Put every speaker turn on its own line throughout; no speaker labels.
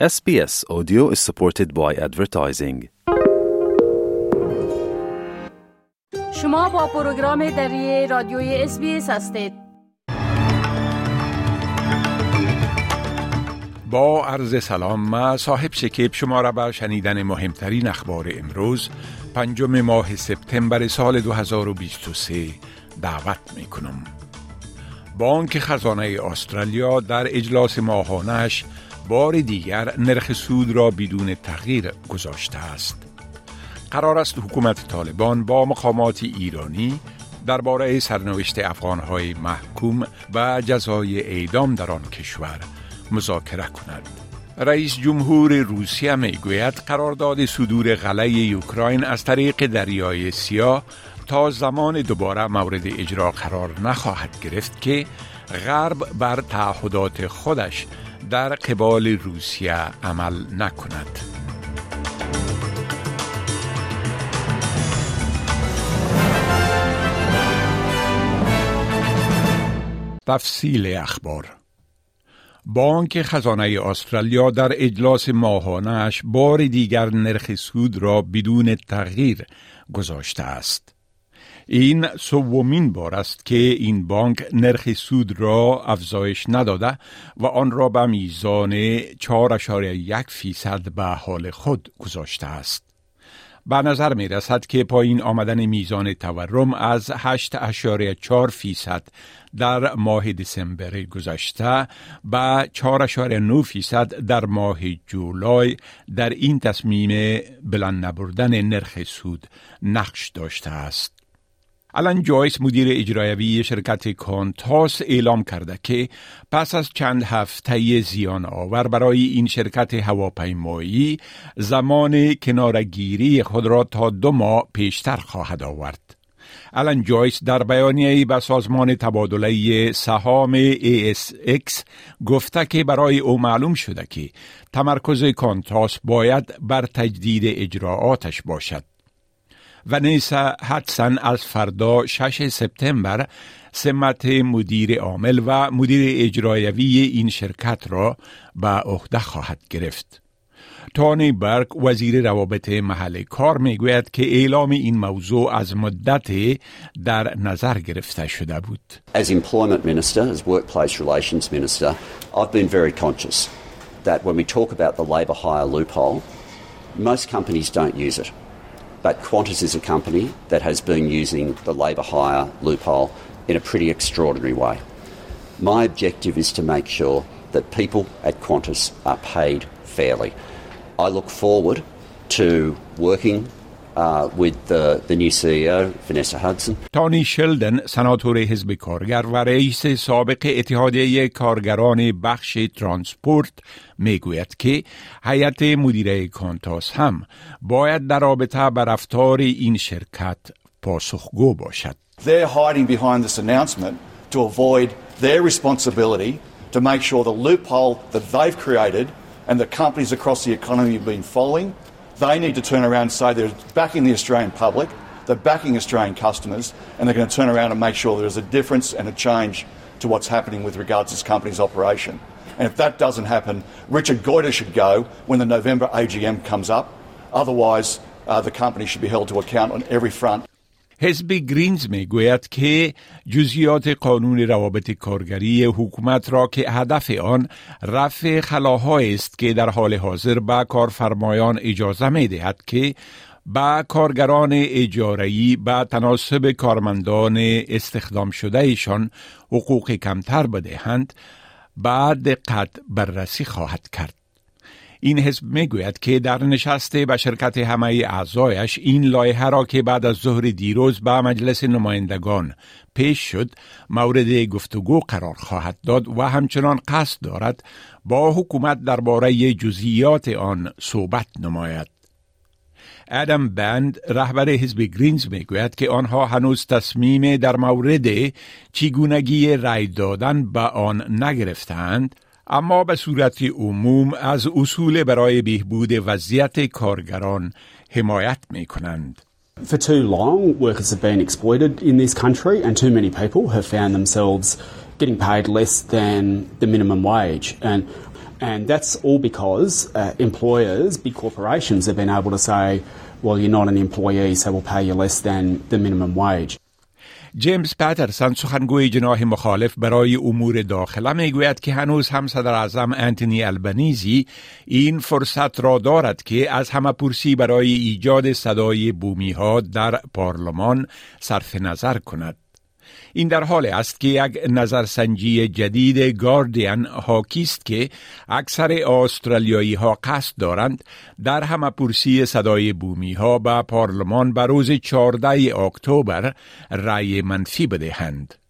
SBS Audio is supported by advertising.
شما با پروگرام دری رادیوی SBS هستید.
با عرض سلام ما صاحب شکیب شما را به شنیدن مهمترین اخبار امروز پنجم ماه سپتامبر سال 2023 دعوت می کنم. بانک خزانه استرالیا در اجلاس ماهانش بار دیگر نرخ سود را بدون تغییر گذاشته است. قرار است حکومت طالبان با مقامات ایرانی درباره سرنوشت افغانهای محکوم و جزای اعدام در آن کشور مذاکره کند. رئیس جمهور روسیه می گوید قرارداد صدور غله اوکراین از طریق دریای سیاه تا زمان دوباره مورد اجرا قرار نخواهد گرفت که غرب بر تعهدات خودش در قبال روسیه عمل نکند. تفصیل اخبار بانک خزانه استرالیا در اجلاس ماهانش بار دیگر نرخ سود را بدون تغییر گذاشته است. این سومین بار است که این بانک نرخ سود را افزایش نداده و آن را به میزان 4.1 فیصد به حال خود گذاشته است. به نظر می رسد که پایین آمدن میزان تورم از 8.4 فیصد در ماه دسامبر گذشته به 4.9 فیصد در ماه جولای در این تصمیم بلند نبردن نرخ سود نقش داشته است. الان جایس مدیر اجرایوی شرکت کانتاس اعلام کرده که پس از چند هفته زیان آور برای این شرکت هواپیمایی زمان کنارگیری خود را تا دو ماه پیشتر خواهد آورد. الان جایس در بیانیه به سازمان تبادله سهام ASX گفته که برای او معلوم شده که تمرکز کانتاس باید بر تجدید اجراعاتش باشد. ونیسا هدسن از فردا 6 سپتامبر سمت مدیر عامل و مدیر اجرایوی این شرکت را به عهده خواهد گرفت. تانی برک وزیر روابط محل کار می‌گوید که اعلام این موضوع از مدت در نظر گرفته شده بود.
As employment minister, as workplace relations minister, I've been very conscious that when we talk about the labour hire loophole, most companies don't use it. But Qantas is a company that has been using the labour hire loophole in a pretty extraordinary way. My objective is to make sure that people at Qantas are paid fairly. I look forward to working uh, with the, the new CEO, Vanessa Hudson.
تانی شلدن سناتور حزب کارگر و رئیس سابق اتحادیه کارگران بخش ترانسپورت میگوید که هیئت مدیره کانتاس هم باید در رابطه بر رفتار این شرکت پاسخگو باشد.
They're hiding behind this announcement to avoid their responsibility to make sure the loophole that they've created and the companies across the economy have been following they need to turn around and say they're backing the Australian public, they're backing Australian customers, and they're going to turn around and make sure there's a difference and a change to what's happening with regards to this company's operation. And if that doesn't happen, Richard Goiter should go when the November AGM comes up. Otherwise, uh, the company should be held to account on every front.
حزب گرینز می گوید که جزیات قانون روابط کارگری حکومت را که هدف آن رفع خلاهای است که در حال حاضر به کارفرمایان اجازه می دهد که با کارگران اجارهی به تناسب کارمندان استخدام شده ایشان حقوق کمتر بدهند بعد دقت بررسی خواهد کرد. این حزب می‌گوید که در نشست به شرکت همه اعضایش این لایحه را که بعد از ظهر دیروز به مجلس نمایندگان پیش شد مورد گفتگو قرار خواهد داد و همچنان قصد دارد با حکومت درباره جزئیات آن صحبت نماید. ادم بند رهبر حزب گرینز می‌گوید که آنها هنوز تصمیم در مورد چگونگی رای دادن به آن نگرفتند اما به صورت عموم از اصول برای بهبود وضعیت کارگران حمایت می کنند.
For too long, workers have been exploited in this country, and too many people have found themselves getting paid less than the minimum wage. And And that's all because uh, employers, big corporations, have been able to say, well, you're not an employee, so we'll pay you less than the minimum wage.
جیمز پترسن سخنگوی جناح مخالف برای امور داخله می‌گوید که هنوز هم صدر اعظم انتونی البنیزی این فرصت را دارد که از همه پرسی برای ایجاد صدای بومی ها در پارلمان صرف نظر کند. این در حال است که یک نظرسنجی جدید گاردین حاکی است که اکثر استرالیایی ها قصد دارند در همه پرسی صدای بومی ها به پارلمان به روز 14 اکتبر رأی منفی بدهند.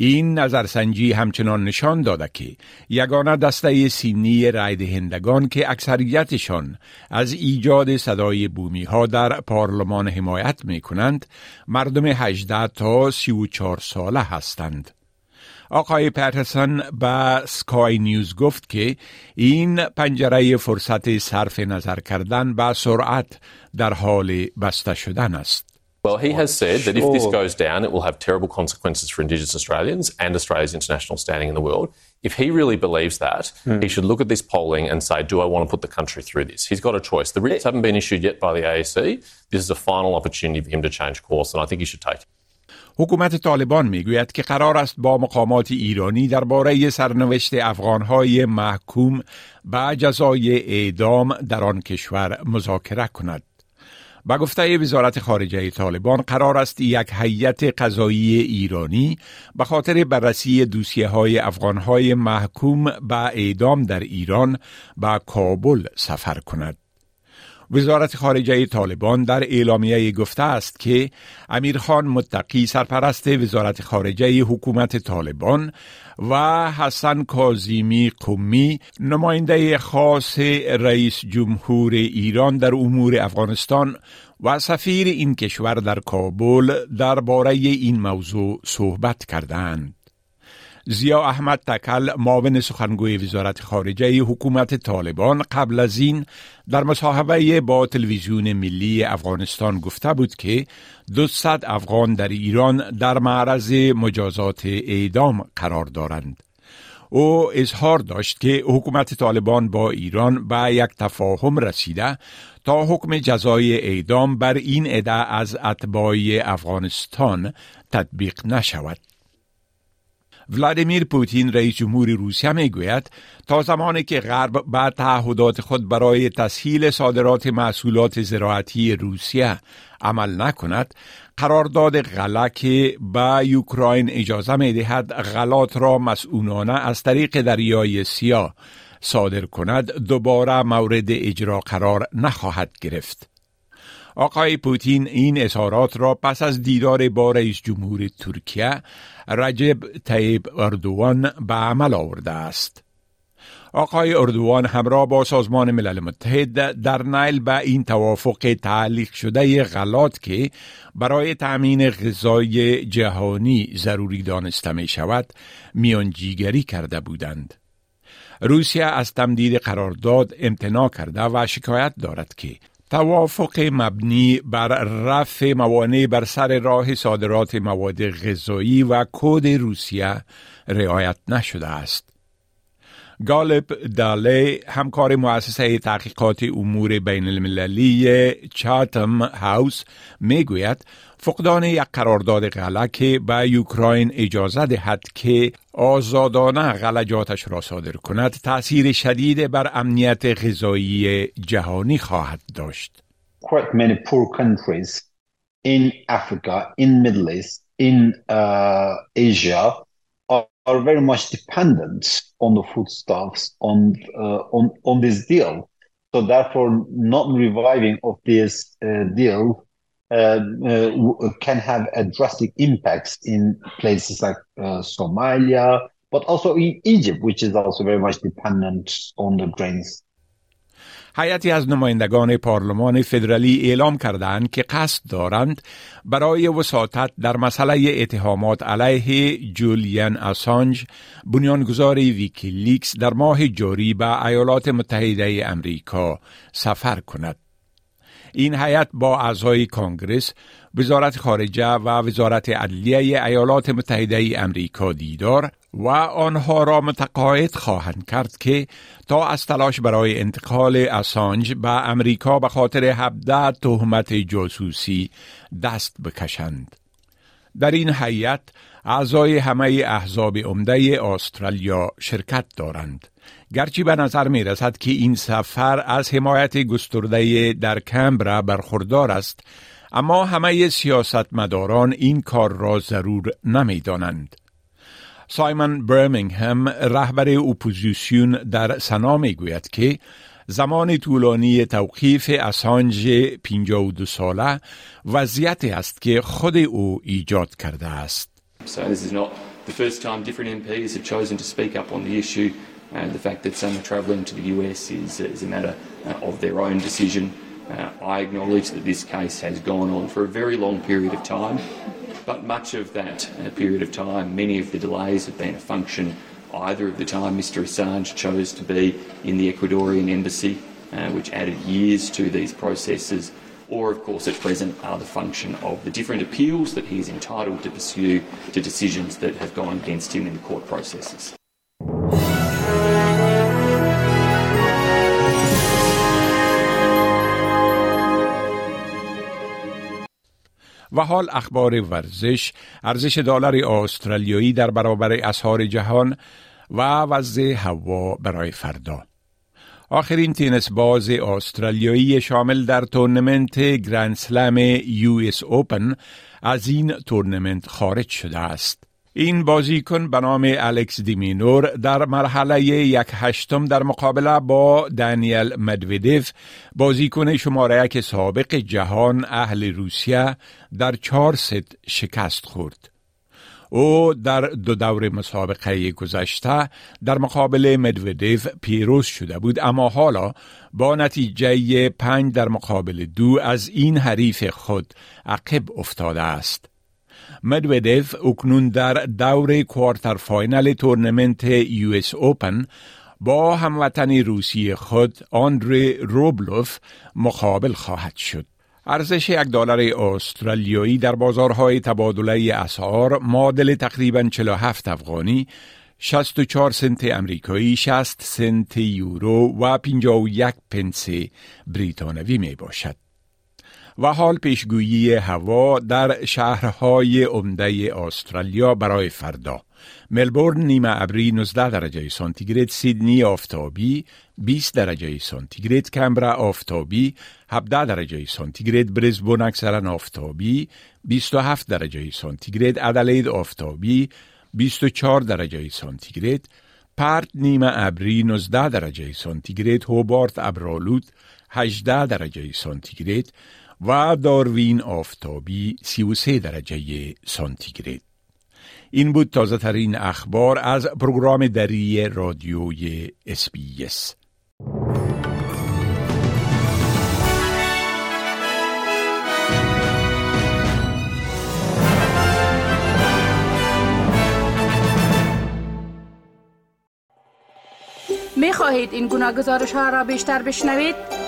این نظرسنجی همچنان نشان داده که یگانه دسته سینی رای دهندگان که اکثریتشان از ایجاد صدای بومی ها در پارلمان حمایت می کنند مردم 18 تا 34 ساله هستند. آقای پترسون به سکای نیوز گفت که این پنجره فرصت صرف نظر کردن به سرعت در حال بسته شدن است.
Well, he has said that if this goes down, it will have terrible consequences for Indigenous Australians and Australia's international standing in the world. If he really believes that, mm. he should look at this polling and say, Do I want to put the country through this? He's got a choice. The writs haven't been issued yet by the AEC. This is a final opportunity for him to change course, and I think he should take it.
حکومت طالبان میگوید که قرار است با مقامات ایرانی درباره سرنوشت افغانهای محکوم به جزای اعدام در آن کشور مذاکره کند. به گفته وزارت خارجه طالبان قرار است یک هیئت قضایی ایرانی به خاطر بررسی دوسیه های افغان های محکوم به اعدام در ایران به کابل سفر کند. وزارت خارجه طالبان در اعلامیه گفته است که امیرخان متقی سرپرست وزارت خارجه حکومت طالبان و حسن کازیمی قمی نماینده خاص رئیس جمهور ایران در امور افغانستان و سفیر این کشور در کابل درباره این موضوع صحبت کردند. زیا احمد تکل معاون سخنگوی وزارت خارجه حکومت طالبان قبل از این در مصاحبه با تلویزیون ملی افغانستان گفته بود که 200 افغان در ایران در معرض مجازات اعدام قرار دارند. او اظهار داشت که حکومت طالبان با ایران به یک تفاهم رسیده تا حکم جزای اعدام بر این عده از اتباع افغانستان تطبیق نشود. ولادیمیر پوتین رئیس جمهور روسیه می گوید تا زمانی که غرب به تعهدات خود برای تسهیل صادرات محصولات زراعتی روسیه عمل نکند قرارداد غله که به یوکراین اجازه می دهد غلات را مسئولانه از طریق دریای سیاه صادر کند دوباره مورد اجرا قرار نخواهد گرفت. آقای پوتین این اظهارات را پس از دیدار با رئیس جمهور ترکیه رجب طیب اردوان به عمل آورده است. آقای اردوان همراه با سازمان ملل متحد در نیل به این توافق تعلیق شده غلات که برای تأمین غذای جهانی ضروری دانسته می شود میانجیگری کرده بودند. روسیه از تمدید قرارداد امتناع کرده و شکایت دارد که توافق مبنی بر رفع موانع بر سر راه صادرات مواد غذایی و کد روسیه رعایت نشده است. گالب داله همکار مؤسسه تحقیقات امور بین المللی چاتم هاوس می‌گوید فقدان یک قرارداد غله که به یوکراین اجازه دهد که آزادانه غلجاتش را صادر کند تأثیر شدید بر امنیت غذایی جهانی خواهد داشت.
Quite many poor countries in Africa, in Middle East, in uh, Asia are, very much dependent on the foodstuffs on uh, on on this deal. So therefore, not reviving of this uh, deal uh, uh, can have a drastic impacts in places like uh, Somalia, but also in Egypt, which is also very much dependent on the grains.
هیئتی از نمایندگان پارلمان فدرالی اعلام کردند که قصد دارند برای وساطت در مسئله اتهامات علیه جولیان اسانج بنیانگذار ویکیلیکس در ماه جاری به ایالات متحده امریکا سفر کند. این هیئت با اعضای کانگرس، وزارت خارجه و وزارت عدلیه ایالات متحده امریکا دیدار و آنها را متقاعد خواهند کرد که تا از تلاش برای انتقال اسانج به امریکا به خاطر 17 تهمت جاسوسی دست بکشند. در این هیئت اعضای همه احزاب عمده استرالیا شرکت دارند. گرچه به نظر می رسد که این سفر از حمایت گسترده در کمبرا برخوردار است اما همه سیاستمداران این کار را ضرور نمی دانند. سایمن برمینگهم رهبر اپوزیسیون در سنا می گوید که زمان طولانی توقیف اسانج 52 ساله وضعیتی است که خود او ایجاد کرده است.
So this is not the first time different MPs have chosen to speak up on the issue. And the fact that some are travelling to the US is, is a matter uh, of their own decision. Uh, I acknowledge that this case has gone on for a very long period of time, but much of that uh, period of time, many of the delays have been a function either of the time Mr Assange chose to be in the Ecuadorian embassy, uh, which added years to these processes, or of course at present are the function of the different appeals that he is entitled to pursue to decisions that have gone against him in the court processes.
و حال اخبار ورزش ارزش دلار استرالیایی در برابر اسعار جهان و وضع هوا برای فردا آخرین تینس باز استرالیایی شامل در تورنمنت Grand Slam US Open از این تورنمنت خارج شده است. این بازیکن به نام الکس دیمینور در مرحله یک هشتم در مقابله با دانیل مدویدف بازیکن شماره یک سابق جهان اهل روسیه در چهار ست شکست خورد. او در دو دور مسابقه گذشته در مقابل مدودیو پیروز شده بود اما حالا با نتیجه پنج در مقابل دو از این حریف خود عقب افتاده است. مدودیو اکنون در دور quarter final تورنمنت US Open با هموطن روسی خود آندری روبلوف مقابل خواهد شد. ارزش یک دلار استرالیایی در بازارهای تبادله اسعار معادل تقریبا 47 افغانی 64 سنت امریکایی 60 سنت یورو و 51 پنس بریتانوی می باشد. و حال پیشگویی هوا در شهرهای عمده استرالیا برای فردا. ملبورن نیمه ابری 19 درجه سانتیگراد سیدنی آفتابی 20 درجه سانتیگراد کمبرا آفتابی 17 درجه سانتیگراد برزبون اکثرا آفتابی 27 درجه سانتیگراد ادلید آفتابی 24 درجه سانتیگراد پرت نیمه ابری 19 درجه سانتیگراد هوبارت ابرالود 18 درجه سانتیگراد و داروین آفتابی 33 درجه سانتیگراد این بود تازه ترین اخبار از program دری رادیوی SBS
می خواهید این گونه گزارش ها را بیشتر بشنوید؟